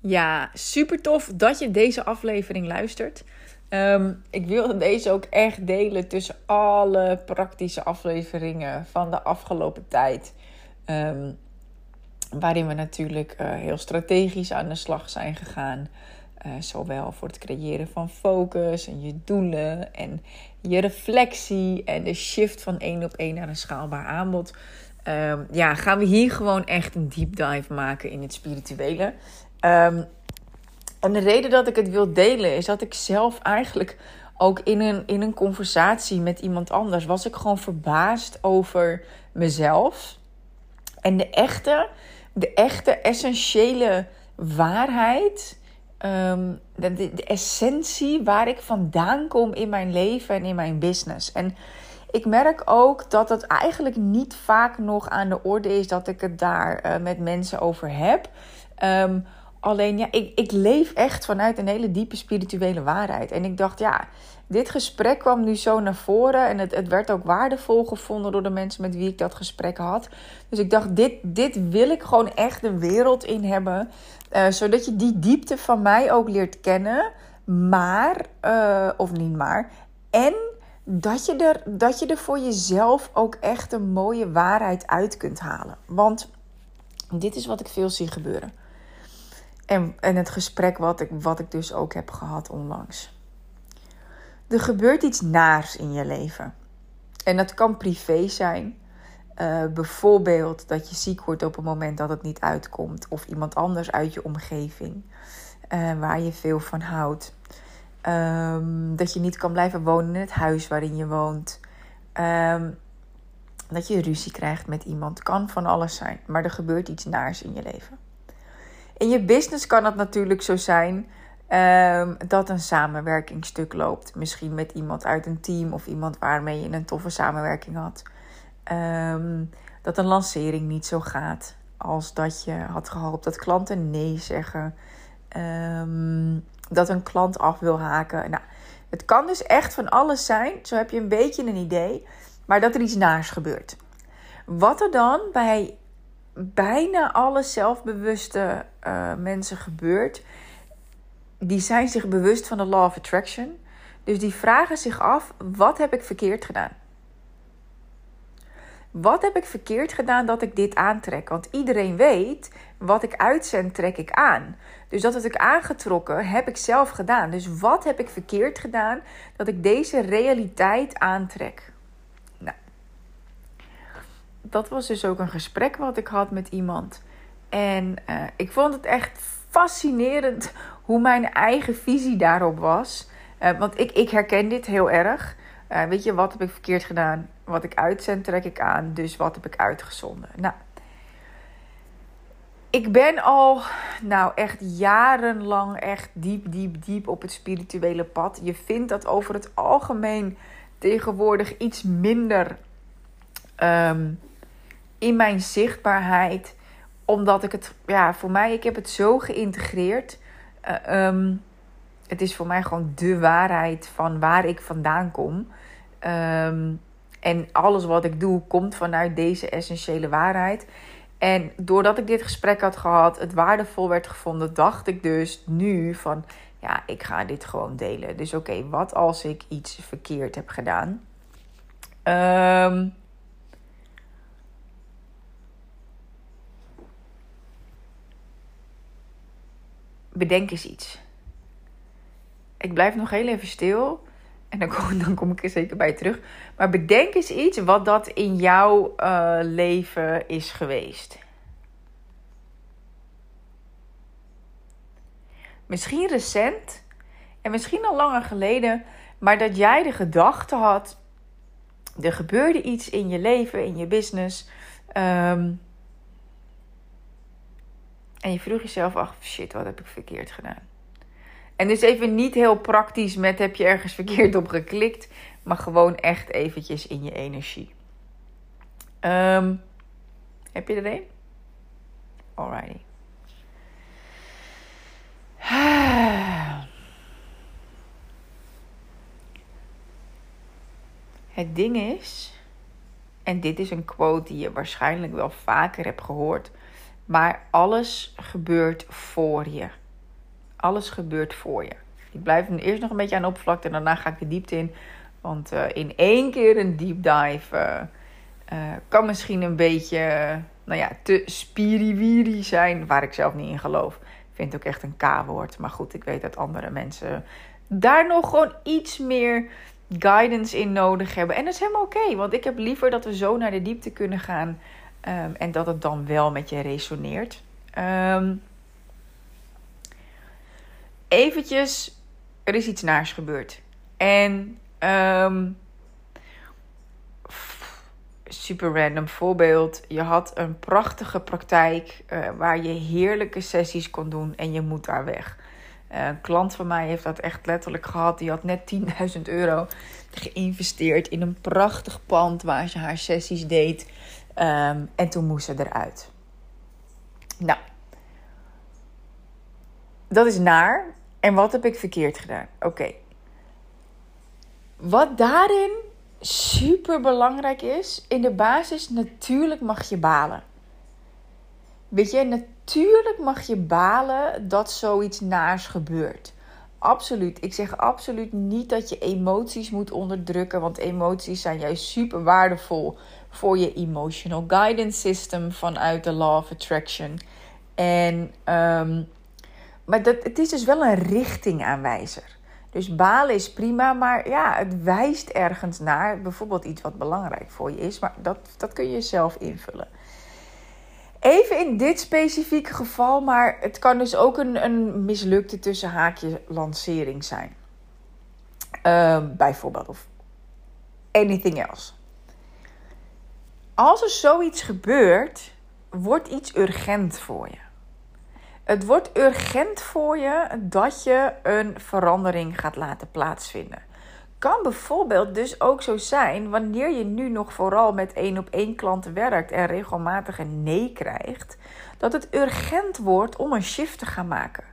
Ja, super tof dat je deze aflevering luistert. Ehm, ik wilde deze ook echt delen tussen alle praktische afleveringen van de afgelopen tijd. Um, waarin we natuurlijk uh, heel strategisch aan de slag zijn gegaan. Uh, zowel voor het creëren van focus en je doelen en je reflectie en de shift van één op één naar een schaalbaar aanbod. Um, ja, gaan we hier gewoon echt een deep dive maken in het spirituele. Um, en de reden dat ik het wil delen is dat ik zelf eigenlijk ook in een, in een conversatie met iemand anders was ik gewoon verbaasd over mezelf. En de echte, de echte essentiële waarheid, um, de, de, essentie waar ik vandaan kom in mijn leven en in mijn business. En ik merk ook dat het eigenlijk niet vaak nog aan de orde is dat ik het daar uh, met mensen over heb. Um, Alleen ja, ik, ik leef echt vanuit een hele diepe spirituele waarheid. En ik dacht, ja, dit gesprek kwam nu zo naar voren. En het, het werd ook waardevol gevonden door de mensen met wie ik dat gesprek had. Dus ik dacht, dit, dit wil ik gewoon echt de wereld in hebben. Uh, zodat je die diepte van mij ook leert kennen. Maar, uh, of niet maar. En dat je, er, dat je er voor jezelf ook echt een mooie waarheid uit kunt halen. Want dit is wat ik veel zie gebeuren. En, het gesprek wat ik, wat ik dus ook heb gehad onlangs. Er gebeurt iets naars in je leven. En dat kan privé zijn. Uh, bijvoorbeeld dat je ziek wordt op het moment dat het niet uitkomt. Of iemand anders uit je omgeving uh, waar je veel van houdt. Um, dat je niet kan blijven wonen in het huis waarin je woont. Um, dat je ruzie krijgt met iemand. Kan van alles zijn. Maar er gebeurt iets naars in je leven. In je business kan het natuurlijk zo zijn um, dat een samenwerkingstuk loopt. Misschien met iemand uit een team of iemand waarmee je een toffe samenwerking had. Um, dat een lancering niet zo gaat als dat je had gehoopt. Dat klanten nee zeggen. Um, dat een klant af wil haken. Nou, het kan dus echt van alles zijn. Zo heb je een beetje een idee. Maar dat er iets naars gebeurt. Wat er dan bij bijna alle zelfbewuste uh, mensen gebeurt, die zijn zich bewust van de law of attraction. Dus die vragen zich af: wat heb ik verkeerd gedaan? Wat heb ik verkeerd gedaan dat ik dit aantrek? Want iedereen weet, wat ik uitzend, trek ik aan. Dus dat wat ik aangetrokken, heb ik zelf gedaan. Dus wat heb ik verkeerd gedaan dat ik deze realiteit aantrek? Dat was dus ook een gesprek wat ik had met iemand. En uh, ik vond het echt fascinerend hoe mijn eigen visie daarop was. Uh, want ik, ik herken dit heel erg. Uh, weet je, wat heb ik verkeerd gedaan? Wat ik uitzend, trek ik aan. Dus wat heb ik uitgezonden? Nou, ik ben al, nou echt jarenlang, echt diep, diep, diep op het spirituele pad. Je vindt dat over het algemeen tegenwoordig iets minder um, in mijn zichtbaarheid. Omdat ik het, ja, voor mij, ik heb het zo geïntegreerd. Uh, um, het is voor mij gewoon de waarheid van waar ik vandaan kom. Um, en alles wat ik doe komt vanuit deze essentiële waarheid. En doordat ik dit gesprek had gehad, het waardevol werd gevonden, dacht ik dus nu van, ja, ik ga dit gewoon delen. Dus oké, wat als ik iets verkeerd heb gedaan? Um, bedenk eens iets. Ik blijf nog heel even stil. En dan kom, dan kom ik er zeker bij terug. Maar bedenk eens iets wat dat in jouw uh, leven is geweest. Misschien recent en misschien al langer geleden, maar dat jij de gedachte had: er gebeurde iets in je leven, in je business. Um, en je vroeg jezelf af, shit, wat heb ik verkeerd gedaan? En dus even niet heel praktisch met heb je ergens verkeerd op geklikt, maar gewoon echt eventjes in je energie. Um, heb je er een? Alrighty. Het ding is, en dit is een quote die je waarschijnlijk wel vaker hebt gehoord maar alles gebeurt voor je. Alles gebeurt voor je. Ik blijf nu eerst nog een beetje aan de oppervlakte en daarna ga ik de diepte in. Want uh, in één keer een deep dive uh, uh, kan misschien een beetje, nou ja, te spiriwiri zijn, waar ik zelf niet in geloof. Ik vind het ook echt een K-woord. Maar goed, ik weet dat andere mensen daar nog gewoon iets meer guidance in nodig hebben. En dat is helemaal oké, want ik heb liever dat we zo naar de diepte kunnen gaan um, en dat het dan wel met je resoneert. Um, eventjes, er is iets naars gebeurd. En um, super random voorbeeld. Je had een prachtige praktijk uh, waar je heerlijke sessies kon doen en je moet daar weg. Uh, een klant van mij heeft dat echt letterlijk gehad. Die had net 10.000 euro geïnvesteerd in een prachtig pand waar ze haar sessies deed. Um, en toen moest ze eruit. Nou, dat is naar. En wat heb ik verkeerd gedaan? Oké. Wat daarin super belangrijk is, in de basis, natuurlijk mag je balen. Weet je, natuurlijk mag je balen dat zoiets naars gebeurt. Absoluut. Ik zeg absoluut niet dat je emoties moet onderdrukken, want emoties zijn juist super waardevol voor je emotional guidance system vanuit de Law of Attraction. En, um, maar dat, het is dus wel een richtingaanwijzer. Dus balen is prima, maar ja, het wijst ergens naar. Bijvoorbeeld iets wat belangrijk voor je is, maar dat, dat kun je zelf invullen. Even in dit specifieke geval, maar het kan dus ook een, een mislukte tussen haakje lancering zijn. Uh, bijvoorbeeld, of anything else. Als er zoiets gebeurt, wordt iets urgent voor je. Het wordt urgent voor je dat je een verandering gaat laten plaatsvinden. Kan bijvoorbeeld dus ook zo zijn wanneer je nu nog vooral met één op één klanten werkt en regelmatig een nee krijgt, dat het urgent wordt om een shift te gaan maken.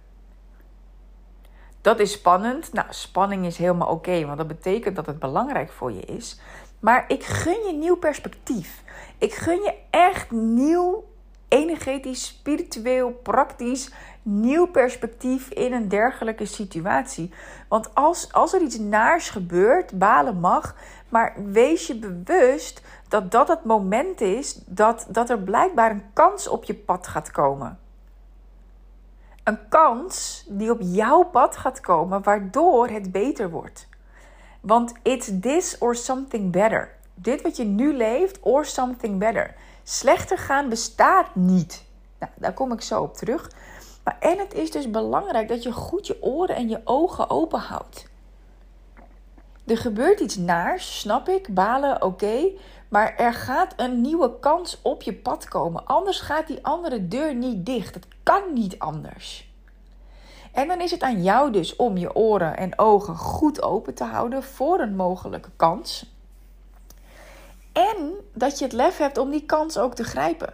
Dat is spannend. Nou, spanning is helemaal oké, want dat betekent dat het belangrijk voor je is. Maar ik gun je nieuw perspectief. Ik gun je echt nieuw energetisch, spiritueel, praktisch nieuw perspectief in een dergelijke situatie. Want als, als er iets naars gebeurt, balen mag, maar wees je bewust dat dat het moment is dat, dat er blijkbaar een kans op je pad gaat komen. Een kans die op jouw pad gaat komen, waardoor het beter wordt. Want it's this or something better. Dit wat je nu leeft or something better. Slechter gaan bestaat niet. Nou, daar kom ik zo op terug. Maar en het is dus belangrijk dat je goed je oren en je ogen open houdt. Er gebeurt iets naars, snap ik, balen, oké. maar er gaat een nieuwe kans op je pad komen. Anders gaat die andere deur niet dicht. Het kan niet anders. En dan is het aan jou dus om je oren en ogen goed open te houden voor een mogelijke kans. En dat je het lef hebt om die kans ook te grijpen.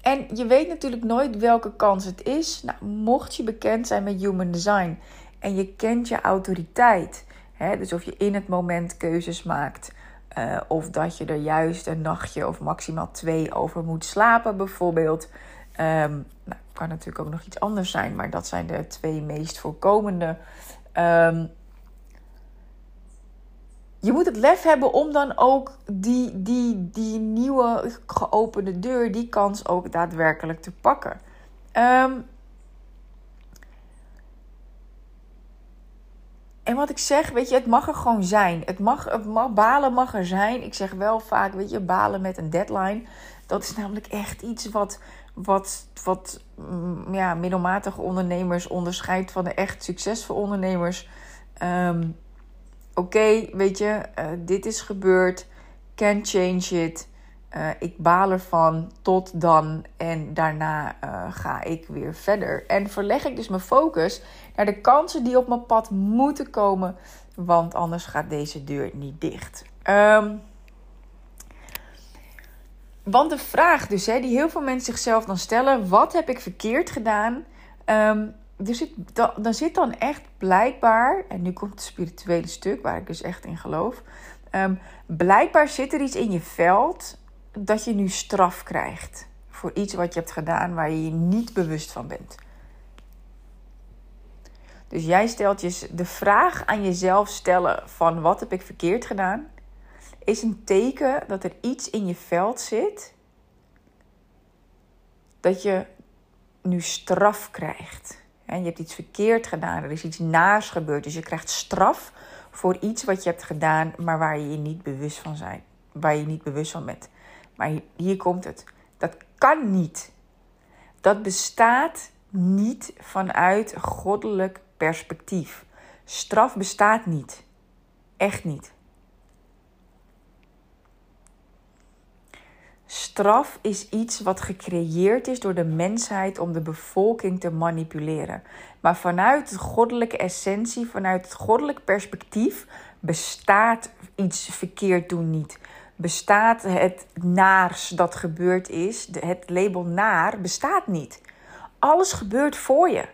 En je weet natuurlijk nooit welke kans het is. Nou, mocht je bekend zijn met human design en je kent je autoriteit, hè, dus of je in het moment keuzes maakt, uh, of dat je er juist een nachtje of maximaal twee over moet slapen, bijvoorbeeld. Nou, kan natuurlijk ook nog iets anders zijn, maar dat zijn de twee meest voorkomende. Um, je moet het lef hebben om dan ook die, die, die nieuwe geopende deur, die kans ook daadwerkelijk te pakken. Um, en wat ik zeg, weet je, het mag er gewoon zijn. Het mag, het mag, balen mag er zijn. Ik zeg wel vaak, weet je, balen met een deadline. Dat is namelijk echt iets wat, wat, wat mm, ja, middelmatige ondernemers onderscheidt van de echt succesvolle ondernemers. Um, oké, weet je, uh, dit is gebeurd, can change it. Uh, ik baal ervan tot dan en daarna uh, ga ik weer verder. En verleg ik dus mijn focus naar de kansen die op mijn pad moeten komen, want anders gaat deze deur niet dicht. Um, want de vraag dus, hè, die heel veel mensen zichzelf dan stellen: wat heb ik verkeerd gedaan? Um, er zit, dan zit dan echt blijkbaar, en nu komt het spirituele stuk waar ik dus echt in geloof. Um, blijkbaar zit er iets in je veld dat je nu straf krijgt voor iets wat je hebt gedaan waar je je niet bewust van bent. Dus jij stelt je de vraag aan jezelf stellen van wat heb ik verkeerd gedaan, is een teken dat er iets in je veld zit dat je nu straf krijgt. En je hebt iets verkeerd gedaan, er is iets naars gebeurd. Dus je krijgt straf voor iets wat je hebt gedaan, maar waar je je niet bewust van bent. Waar je niet bewust van bent. Maar hier komt het. Dat kan niet. Dat bestaat niet vanuit goddelijk perspectief. Straf bestaat niet. Echt niet. Straf is iets wat gecreëerd is door de mensheid om de bevolking te manipuleren. Maar vanuit de goddelijke essentie, vanuit het goddelijk perspectief, bestaat iets verkeerd doen niet. Bestaat het naars dat gebeurd is, het label naar, bestaat niet. Alles gebeurt voor je.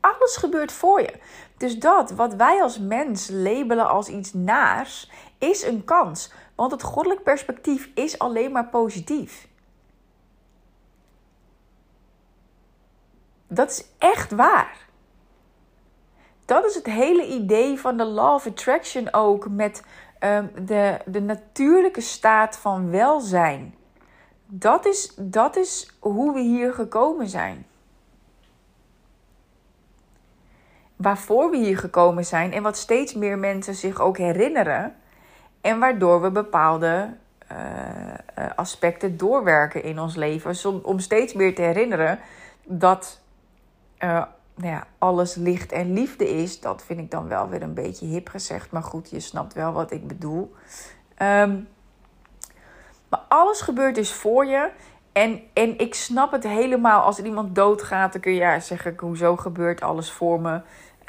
Alles gebeurt voor je. Dus dat wat wij als mens labelen als iets naars, is een kans. Want het goddelijk perspectief is alleen maar positief. Dat is echt waar. Dat is het hele idee van de Law of Attraction ook met um, de, de natuurlijke staat van welzijn. Dat is, dat is hoe we hier gekomen zijn. Waarvoor we hier gekomen zijn en wat steeds meer mensen zich ook herinneren en waardoor we bepaalde uh, aspecten doorwerken in ons leven. Om, steeds meer te herinneren dat uh, nou ja, alles licht en liefde is. Dat vind ik dan wel weer een beetje hip gezegd. Maar goed, je snapt wel wat ik bedoel. Um, maar alles gebeurt dus voor je. En, en ik snap het helemaal. Als iemand doodgaat, dan kun je ja, zeggen: hoezo gebeurt alles voor me?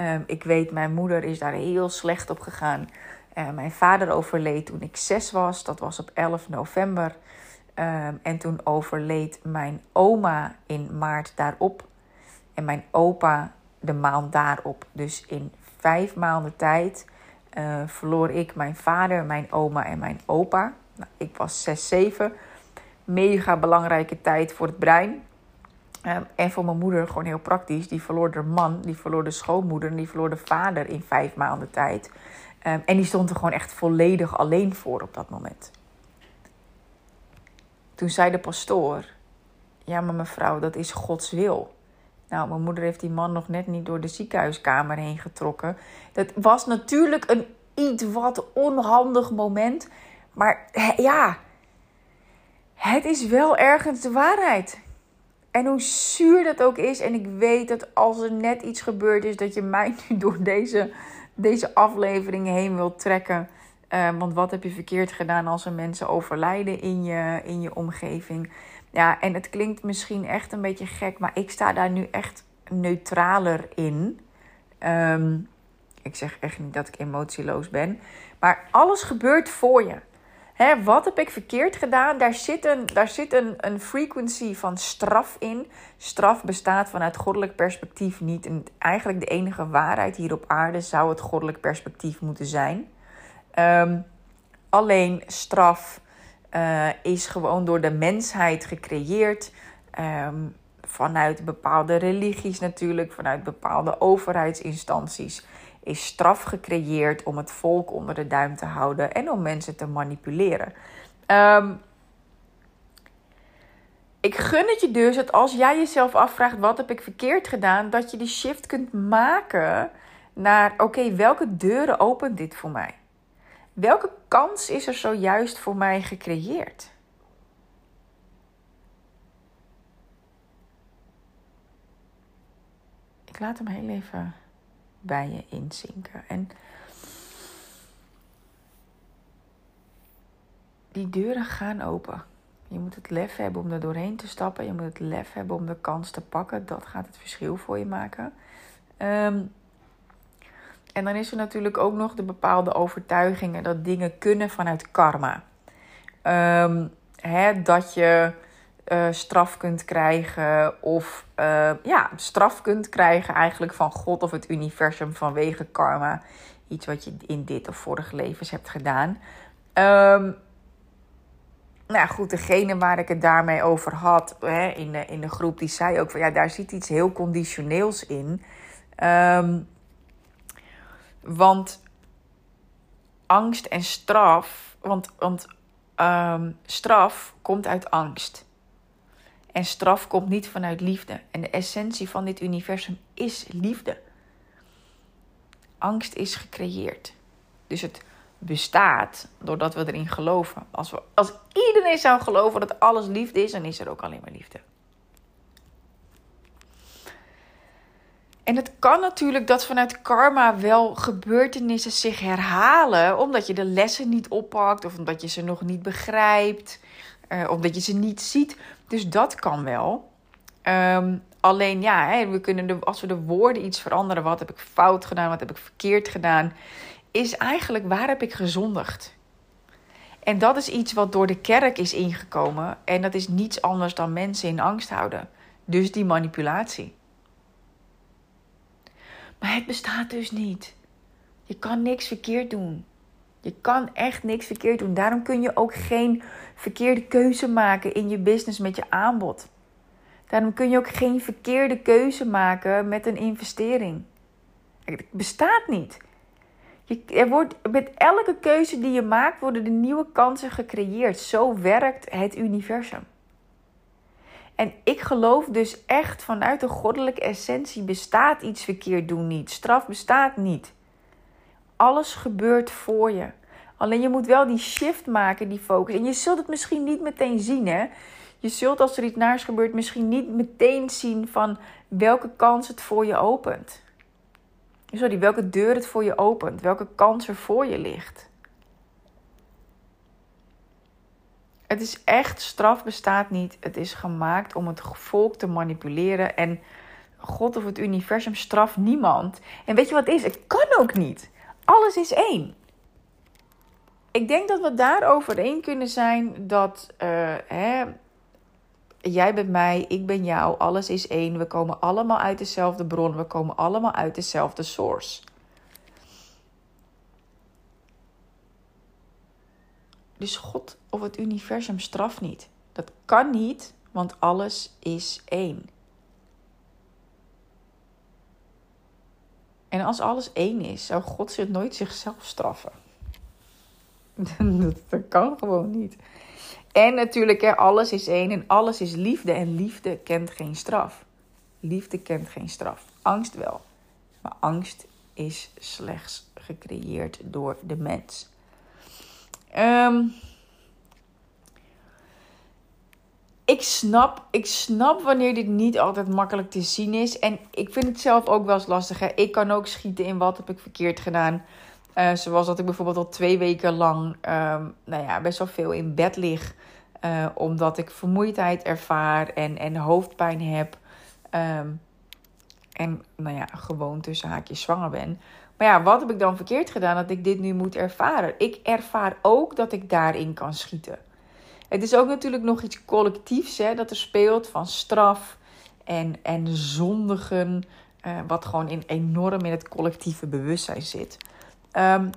Um, ik weet, mijn moeder is daar heel slecht op gegaan. Uh, mijn vader overleed toen ik zes was. Dat was op 11 november. Um, en toen overleed mijn oma in maart daarop. En mijn opa de maand daarop. Dus in vijf maanden tijd uh, verloor ik mijn vader, mijn oma en mijn opa. Nou, ik was 6, 7. Mega belangrijke tijd voor het brein. Um, en voor mijn moeder gewoon heel praktisch. Die verloor de man, die verloor de schoonmoeder die verloor de vader in vijf maanden tijd. Um, en die stond er gewoon echt volledig alleen voor op dat moment. Toen zei de pastoor: Ja, maar mevrouw, dat is Gods wil. Nou, mijn moeder heeft die man nog net niet door de ziekenhuiskamer heen getrokken. Dat was natuurlijk een iets wat onhandig moment. Maar ja, het is wel ergens de waarheid. En hoe zuur dat ook is. En ik weet dat als er net iets gebeurd is, dat je mij nu door deze, deze aflevering heen wilt trekken. Uh, want wat heb je verkeerd gedaan als er mensen overlijden in je, in je omgeving? Ja, en het klinkt misschien echt een beetje gek, maar ik sta daar nu echt neutraler in. Um, ik zeg echt niet dat ik emotieloos ben. Maar alles gebeurt voor je. Hè, wat heb ik verkeerd gedaan? Daar zit, een, daar zit een, een frequency van straf in. Straf bestaat vanuit goddelijk perspectief niet. En eigenlijk de enige waarheid hier op aarde zou het goddelijk perspectief moeten zijn. Um, alleen straf uh, is gewoon door de mensheid gecreëerd. Um, vanuit bepaalde religies natuurlijk, vanuit bepaalde overheidsinstanties. Is straf gecreëerd om het volk onder de duim te houden en om mensen te manipuleren. Um, ik gun het je dus dat als jij jezelf afvraagt: wat heb ik verkeerd gedaan? Dat je die shift kunt maken naar: oké, welke deuren opent dit voor mij? Welke kans is er zojuist voor mij gecreëerd? Ik laat hem heel even bij je inzinken. En die deuren gaan open. Je moet het lef hebben om er doorheen te stappen. Je moet het lef hebben om de kans te pakken. Dat gaat het verschil voor je maken. Um, en dan is er natuurlijk ook nog de bepaalde overtuigingen dat dingen kunnen vanuit karma. Hè, dat je uh, straf kunt krijgen of uh, ja, straf kunt krijgen eigenlijk van God of het universum vanwege karma. Iets wat je in dit of vorige levens hebt gedaan. Um, nou goed, degene waar ik het daarmee over had hè, in, de, in de groep, die zei ook van ja, daar zit iets heel conditioneels in. Um, want angst en straf, want, want ehm, straf komt uit angst. En straf komt niet vanuit liefde. En de essentie van dit universum is liefde. Angst is gecreëerd. Dus het bestaat doordat we erin geloven. Als, we, als iedereen zou geloven dat alles liefde is, dan is er ook alleen maar liefde. En het kan natuurlijk dat vanuit karma wel gebeurtenissen zich herhalen, omdat je de lessen niet oppakt of omdat je ze nog niet begrijpt, uh, omdat je ze niet ziet. Dus dat kan wel. Um, alleen ja, hè, we kunnen de, als we de woorden iets veranderen, wat heb ik fout gedaan, wat heb ik verkeerd gedaan, is eigenlijk waar heb ik gezondigd. En dat is iets wat door de kerk is ingekomen en dat is niets anders dan mensen in angst houden. Dus die manipulatie. Maar het bestaat dus niet. Je kan niks verkeerd doen. Je kan echt niks verkeerd doen. Daarom kun je ook geen verkeerde keuze maken in je business met je aanbod. Daarom kun je ook geen verkeerde keuze maken met een investering. Het bestaat niet. Je, er wordt, met elke keuze die je maakt worden er nieuwe kansen gecreëerd. Zo werkt het universum. En ik geloof dus echt vanuit de goddelijke essentie bestaat iets verkeerd doen niet. Straf bestaat niet. Alles gebeurt voor je. Alleen je moet wel die shift maken, die focus. En je zult het misschien niet meteen zien, hè. Je zult als er iets naars gebeurt misschien niet meteen zien van welke kans het voor je opent. Sorry, welke deur het voor je opent. Welke kans er voor je ligt. Het is echt, straf bestaat niet. Het is gemaakt om het volk te manipuleren. En God of het universum straft niemand. En weet je wat het is? Het kan ook niet. Alles is één. Ik denk dat we daarover één kunnen zijn dat uh, hè, jij bent mij, ik ben jou, alles is één. We komen allemaal uit dezelfde bron, we komen allemaal uit dezelfde source. Dus God of het universum straft niet. Dat kan niet, want alles is één. En als alles één is, zou God zich nooit zichzelf straffen. dat, kan gewoon niet. En natuurlijk, hè, alles is één en alles is liefde. En liefde kent geen straf. Liefde kent geen straf. Angst wel. Maar angst is slechts gecreëerd door de mens. Um, ik snap, ik snap wanneer dit niet altijd makkelijk te zien is. En ik vind het zelf ook wel eens lastig. Hè? Ik kan ook schieten in wat heb ik verkeerd gedaan. Uh, zoals dat ik bijvoorbeeld al twee weken lang um, nou ja, best wel veel in bed lig. Uh, omdat ik vermoeidheid ervaar en, en hoofdpijn heb. Um, en nou ja, gewoon tussen haakjes zwanger ben. Maar ja, wat heb ik dan verkeerd gedaan dat ik dit nu moet ervaren? Ik ervaar ook dat ik daarin kan schieten. Het is ook natuurlijk nog iets collectiefs hè, dat er speelt van straf en, en zondigen. Uh, wat gewoon in, enorm in het collectieve bewustzijn zit. Um,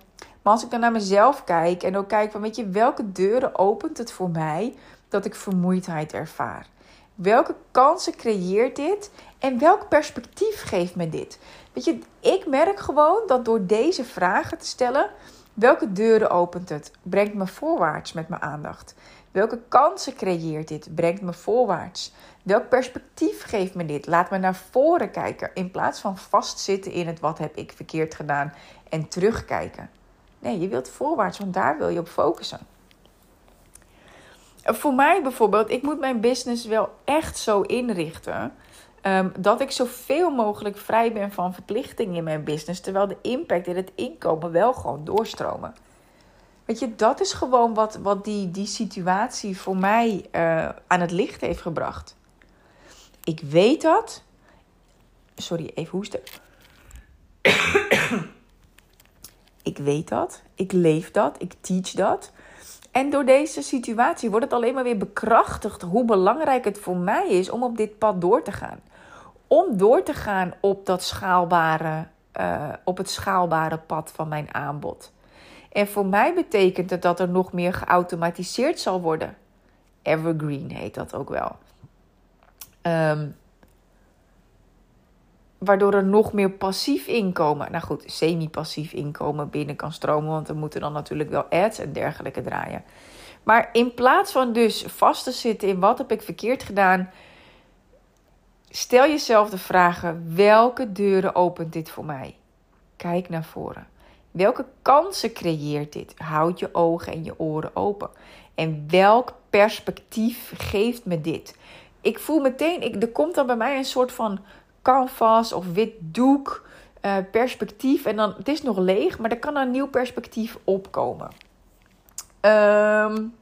maar als ik dan naar mezelf kijk en ook kijk van, weet je, welke deuren opent het voor mij dat ik vermoeidheid ervaar? Welke kansen creëert dit en welk perspectief geeft me dit? Weet je, ik merk gewoon dat door deze vragen te stellen, welke deuren opent het? Brengt me voorwaarts met mijn aandacht. Welke kansen creëert dit? Brengt me voorwaarts. Welk perspectief geeft me dit? Laat me naar voren kijken in plaats van vastzitten in het wat heb ik verkeerd gedaan en terugkijken. Nee, je wilt voorwaarts, want daar wil je op focussen. Voor mij bijvoorbeeld, ik moet mijn business wel echt zo inrichten um, dat ik zoveel mogelijk vrij ben van verplichtingen in mijn business, terwijl de impact en het inkomen wel gewoon doorstromen. Weet je, dat is gewoon wat, wat die, die situatie voor mij uh, aan het licht heeft gebracht. Ik weet dat. Sorry, even hoesten. ik weet dat. Ik leef dat. Ik teach dat. En door deze situatie wordt het alleen maar weer bekrachtigd hoe belangrijk het voor mij is om op dit pad door te gaan. Om door te gaan op dat schaalbare, uh, op het schaalbare pad van mijn aanbod. En voor mij betekent het dat er nog meer geautomatiseerd zal worden. Evergreen heet dat ook wel. Um, waardoor er nog meer passief inkomen, nou goed, semi-passief inkomen binnen kan stromen. Want we moeten dan natuurlijk wel ads en dergelijke draaien. Maar in plaats van dus vast te zitten in wat heb ik verkeerd gedaan, stel jezelf de vragen: welke deuren opent dit voor mij? Kijk naar voren. Welke kansen creëert dit? Houd je ogen en je oren open. En welk perspectief geeft me dit? Ik voel meteen, ik, er komt dan bij mij een soort van canvas of wit doek uh, perspectief. En dan, het is nog leeg, maar er kan een nieuw perspectief opkomen. Um,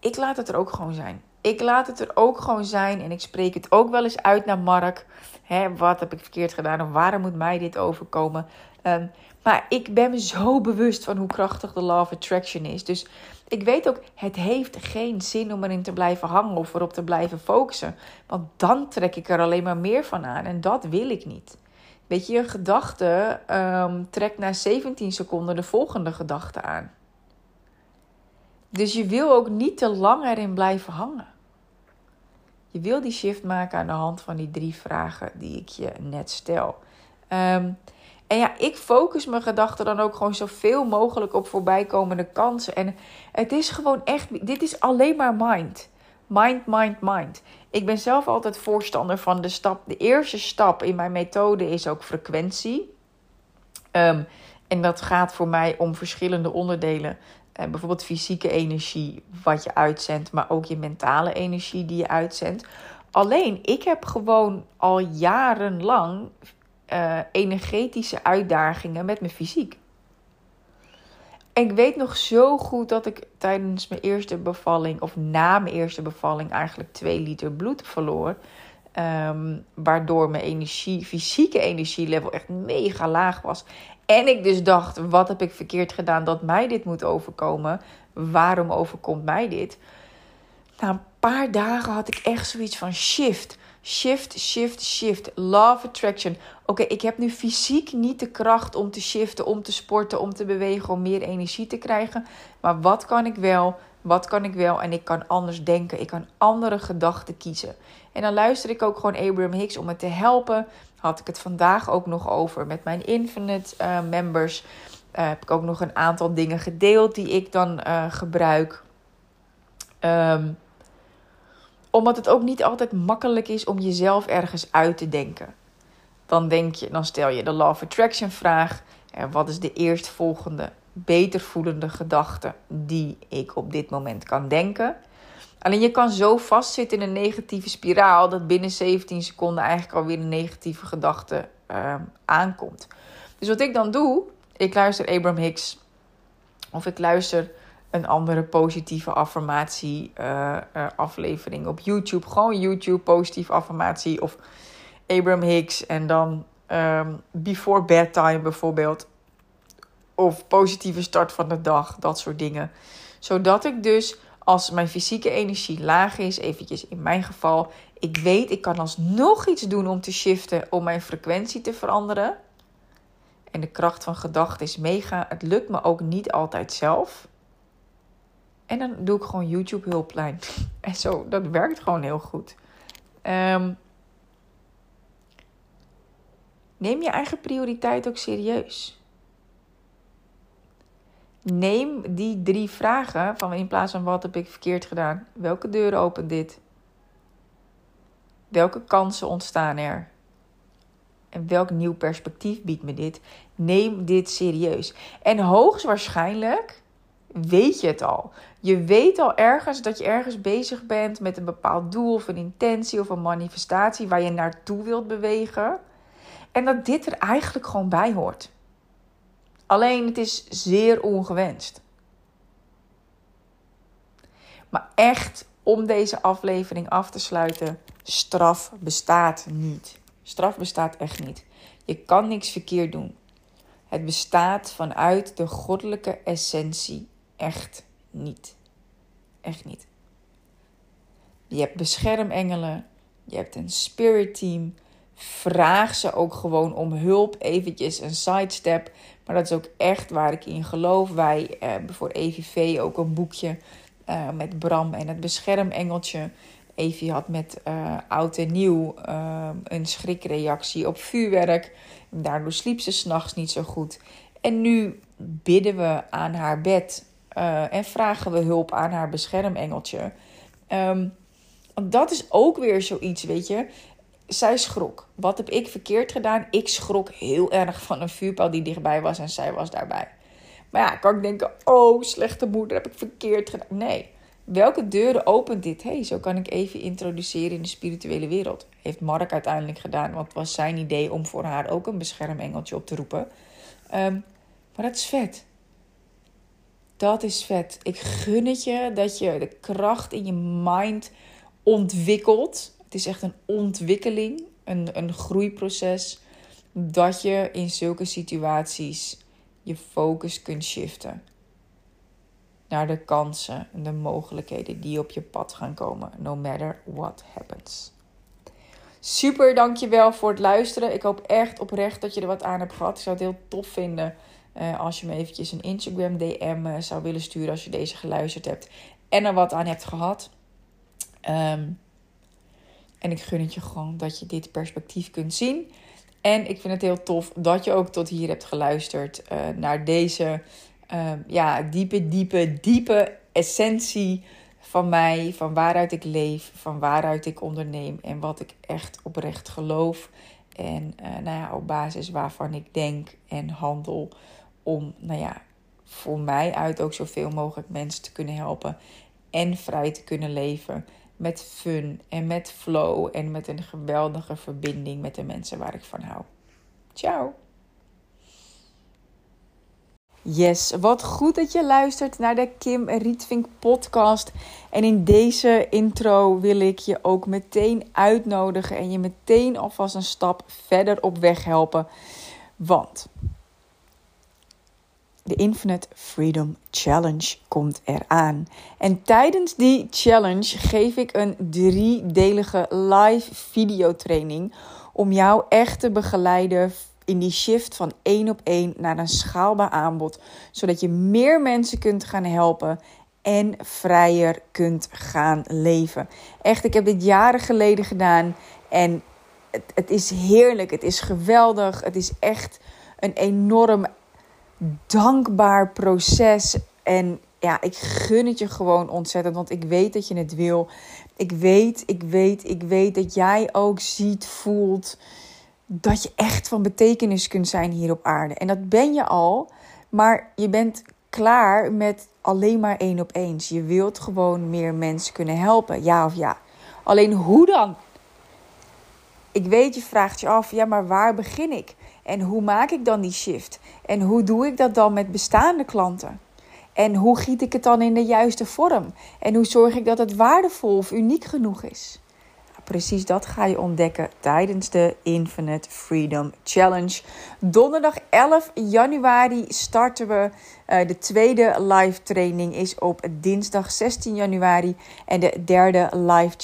ik laat het er ook gewoon zijn. Ik laat het er ook gewoon zijn en ik spreek het ook wel eens uit naar Mark. Hè, wat heb ik verkeerd gedaan of waarom moet mij dit overkomen? Um, maar ik ben me zo bewust van hoe krachtig de Law of Attraction is. Dus ik weet ook, het heeft geen zin om erin te blijven hangen of erop te blijven focussen. Want dan trek ik er alleen maar meer van aan en dat wil ik niet. Weet je, een gedachte um, trekt na 17 seconden de volgende gedachte aan. Dus je wil ook niet te lang erin blijven hangen. Je wil die shift maken aan de hand van die drie vragen die ik je net stel. Um, en ja, ik focus mijn gedachten dan ook gewoon zoveel mogelijk op voorbijkomende kansen. En het is gewoon echt, dit is alleen maar mind. Mind, mind, mind. Ik ben zelf altijd voorstander van de stap. De eerste stap in mijn methode is ook frequentie. Ehm, en dat gaat voor mij om verschillende onderdelen. Uh, bijvoorbeeld fysieke energie, wat je uitzendt, maar ook je mentale energie die je uitzendt. Alleen, ik heb gewoon al jarenlang uh, energetische uitdagingen met mijn fysiek. En ik weet nog zo goed dat ik tijdens mijn eerste bevalling, of na mijn eerste bevalling, eigenlijk 2 liter bloed verloor. Um, waardoor mijn energie, fysieke energielevel echt mega laag was. En ik dus dacht: wat heb ik verkeerd gedaan dat mij dit moet overkomen? Waarom overkomt mij dit? Na een paar dagen had ik echt zoiets van shift. Shift, shift, shift. Love attraction. Oké, ik heb nu fysiek niet de kracht om te shiften, om te sporten, om te bewegen, om meer energie te krijgen. Maar wat kan ik wel? Wat kan ik wel? En ik kan anders denken. Ik kan andere gedachten kiezen. En dan luister ik ook gewoon Abraham Hicks om me te helpen. Had ik het vandaag ook nog over met mijn Infinite uh, members. Uh, heb ik ook nog een aantal dingen gedeeld die ik dan uh, gebruik. Um, omdat het ook niet altijd makkelijk is om jezelf ergens uit te denken. Dan denk je, dan stel je de Law of Attraction vraag. En wat is de eerstvolgende, beter voelende gedachte die ik op dit moment kan denken? Alleen je kan zo vastzitten in een negatieve spiraal dat binnen 17 seconden eigenlijk alweer een negatieve gedachte uh, aankomt. Dus wat ik dan doe, ik luister Abraham Hicks of ik luister een andere positieve affirmatie uh, uh, aflevering op YouTube. Gewoon YouTube positieve affirmatie of Abraham Hicks en dan um, Before Bedtime bijvoorbeeld. Of positieve start van de dag, dat soort dingen. Zodat ik dus als mijn fysieke energie laag is, eventjes in mijn geval, ik weet ik kan alsnog iets doen om te shiften, om mijn frequentie te veranderen. En de kracht van gedachten is mega. Het lukt me ook niet altijd zelf. En dan doe ik gewoon YouTube hulplijn. En zo, dat werkt gewoon heel goed. Um, neem je eigen prioriteit ook serieus. Neem die drie vragen van in plaats van wat heb ik verkeerd gedaan? Welke deuren opent dit? Welke kansen ontstaan er? En welk nieuw perspectief biedt me dit? Neem dit serieus. En hoogstwaarschijnlijk weet je het al. Je weet al ergens dat je ergens bezig bent met een bepaald doel of een intentie of een manifestatie waar je naartoe wilt bewegen. En dat dit er eigenlijk gewoon bij hoort. Alleen het is zeer ongewenst. Maar echt om deze aflevering af te sluiten: straf bestaat niet. Straf bestaat echt niet. Je kan niks verkeerd doen. Het bestaat vanuit de goddelijke essentie echt niet. Echt niet. Je hebt beschermengelen, je hebt een spirit team. Vraag ze ook gewoon om hulp, eventjes een sidestep. Maar dat is ook echt waar ik in geloof. Wij hebben voor EVV ook een boekje uh, met Bram en het beschermengeltje. Evie had met uh, oud en nieuw een schrikreactie op vuurwerk. Daardoor sliep ze s'nachts niet zo goed. En nu bidden we aan haar bed en vragen we hulp aan haar beschermengeltje. Um, dat is ook weer zoiets, weet je. Zij schrok. Wat heb ik verkeerd gedaan? Ik schrok heel erg van een vuurpijl die dichtbij was en zij was daarbij. Maar ja, kan ik denken, oh, slechte moeder, heb ik verkeerd gedaan. Nee. Welke deuren opent dit? hey, zo kan ik even introduceren in de spirituele wereld. Heeft Mark uiteindelijk gedaan, want het was zijn idee om voor haar ook een beschermengeltje op te roepen. Um, maar dat is vet. Dat is vet. Ik gun het je dat je de kracht in je mind ontwikkelt. Het is echt een ontwikkeling, een, een groeiproces. Dat je in zulke situaties je focus kunt shiften naar de kansen en de mogelijkheden die op je pad gaan komen, no matter what happens. Super, dankjewel voor het luisteren. Ik hoop echt oprecht dat je er wat aan hebt gehad. Ik zou het heel tof vinden uh, als je me eventjes een Instagram DM uh, zou willen sturen als je deze geluisterd hebt en er wat aan hebt gehad. Um, en ik gun het je gewoon dat je dit perspectief kunt zien. En ik vind het heel tof dat je ook tot hier hebt geluisterd uh, naar deze uh, ja, diepe, diepe, diepe essentie van mij, van waaruit ik leef, van waaruit ik onderneem en wat ik echt oprecht geloof. En uh, nou ja, op basis waarvan ik denk en handel om, nou ja, voor mij uit ook zoveel mogelijk mensen te kunnen helpen en vrij te kunnen leven met fun en met flow en met een geweldige verbinding met de mensen waar ik van hou. Ciao! Yes, wat goed dat je luistert naar de Kim Rietvink podcast. En in deze intro wil ik je ook meteen uitnodigen en je meteen alvast een stap verder op weg helpen. Want de Infinite Freedom Challenge komt eraan. En tijdens die challenge geef ik een driedelige live videotraining om jou echt te begeleiden in die shift van één op één naar een schaalbaar aanbod, zodat je meer mensen kunt gaan helpen en vrijer kunt gaan leven. Echt, ik heb dit jaren geleden gedaan en het, het is heerlijk, het is geweldig, het is echt een enorm dankbaar proces. En ja, ik gun het je gewoon ontzettend, want ik weet dat je het wil. Ik weet, ik weet, ik weet dat jij ook ziet, voelt dat je echt van betekenis kunt zijn hier op aarde. En dat ben je al, maar je bent klaar met alleen maar één op één. Je wilt gewoon meer mensen kunnen helpen, ja of ja. Alleen hoe dan? Ik weet, je vraagt je af, ja, maar waar begin ik? En hoe maak ik dan die shift? En hoe doe ik dat dan met bestaande klanten? En hoe giet ik het dan in de juiste vorm? En hoe zorg ik dat het waardevol of uniek genoeg is? Precies dat ga je ontdekken tijdens de Infinite Freedom Challenge. Donderdag 11 januari starten we. Uh, de tweede live training is op dinsdag 16 januari. En de derde live,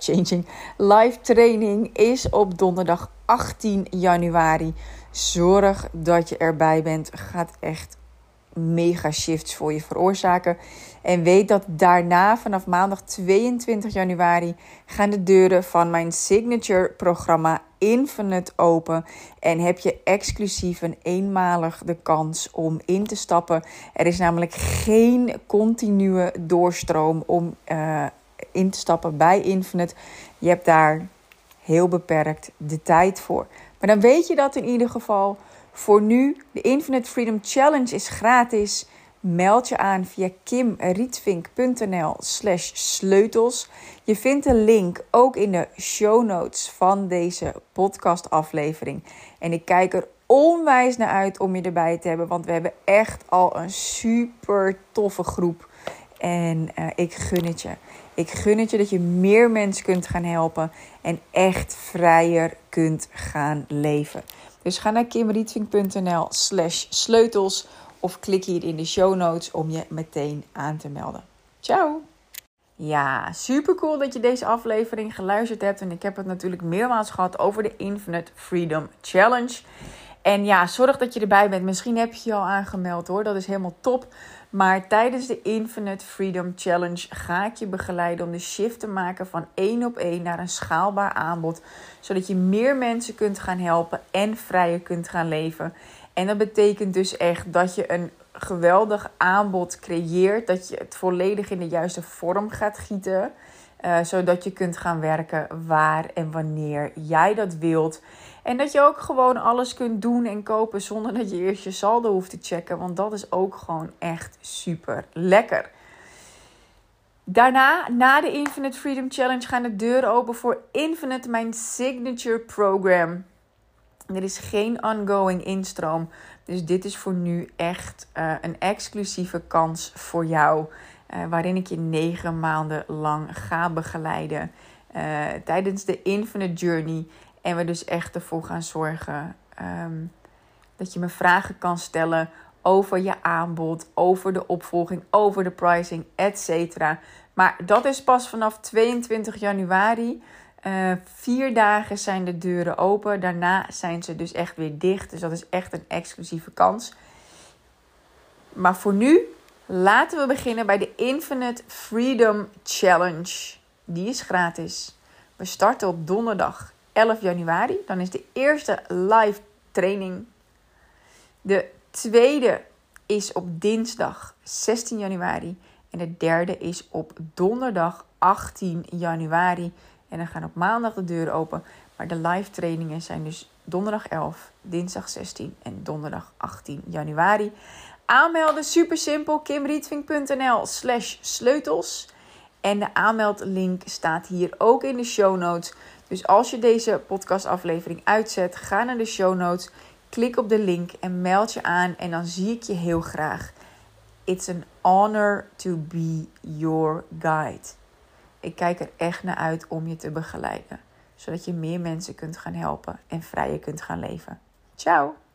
changing live training is op donderdag 18 januari. Zorg dat je erbij bent. Gaat echt mega shifts voor je veroorzaken. En weet dat daarna, vanaf maandag 22 januari, gaan de deuren van mijn signature programma Infinite open. En heb je exclusief en eenmalig de kans om in te stappen. Er is namelijk geen continue doorstroom om uh, in te stappen bij Infinite. Je hebt daar heel beperkt de tijd voor. Maar dan weet je dat in ieder geval. Voor nu, de Infinite Freedom Challenge is gratis. Meld je aan via kimrietvink.nl slash sleutels. Je vindt een link ook in de show notes van deze podcastaflevering. En ik kijk er onwijs naar uit om je erbij te hebben. Want we hebben echt al een super toffe groep. En uh, ik gun het je. Ik gun het je dat je meer mensen kunt gaan helpen en echt vrijer kunt gaan leven. Dus ga naar kimrietvink.nl slash sleutels of klik hier in de show notes om je meteen aan te melden. Ciao! Ja, super cool dat je deze aflevering geluisterd hebt. En ik heb het natuurlijk meermaals gehad over de Infinite Freedom Challenge. En ja, zorg dat je erbij bent. Misschien heb je je al aangemeld hoor. Dat is helemaal top. Maar tijdens de Infinite Freedom Challenge ga ik je begeleiden om de shift te maken van één op één naar een schaalbaar aanbod. Zodat je meer mensen kunt gaan helpen en vrijer kunt gaan leven. En dat betekent dus echt dat je een geweldig aanbod creëert. Dat je het volledig in de juiste vorm gaat gieten. Uh, zodat je kunt gaan werken waar en wanneer jij dat wilt. En dat je ook gewoon alles kunt doen en kopen zonder dat je eerst je saldo hoeft te checken. Want dat is ook gewoon echt super lekker. Daarna, na de Infinite Freedom Challenge, gaan de deuren open voor Infinite, mijn signature program. Er is geen ongoing instroom. Dus dit is voor nu echt uh, een exclusieve kans voor jou. Uh, waarin ik je negen maanden lang ga begeleiden. Uh, tijdens de Infinite Journey. En we dus echt ervoor gaan zorgen um, dat je me vragen kan stellen over je aanbod, over de opvolging, over de pricing, etc. Maar dat is pas vanaf 22 januari. Uh, vier dagen zijn de deuren open. Daarna zijn ze dus echt weer dicht. Dus dat is echt een exclusieve kans. Maar voor nu laten we beginnen bij de Infinite Freedom Challenge. Die is gratis. We starten op donderdag 11 januari. Dan is de eerste live training. De tweede is op dinsdag 16 januari. En de derde is op donderdag 18 januari. En dan gaan op maandag de deuren open. Maar de live trainingen zijn dus donderdag 11, dinsdag 16 en donderdag 18 januari. Aanmelden super simpel. kimrietvink.nl slash sleutels. En de aanmeldlink staat hier ook in de show notes. Dus als je deze podcastaflevering uitzet, ga naar de show notes, klik op de link en meld je aan. En dan zie ik je heel graag. It's an honor to be your guide. Ik kijk er echt naar uit om je te begeleiden, zodat je meer mensen kunt gaan helpen en vrijer kunt gaan leven. Ciao!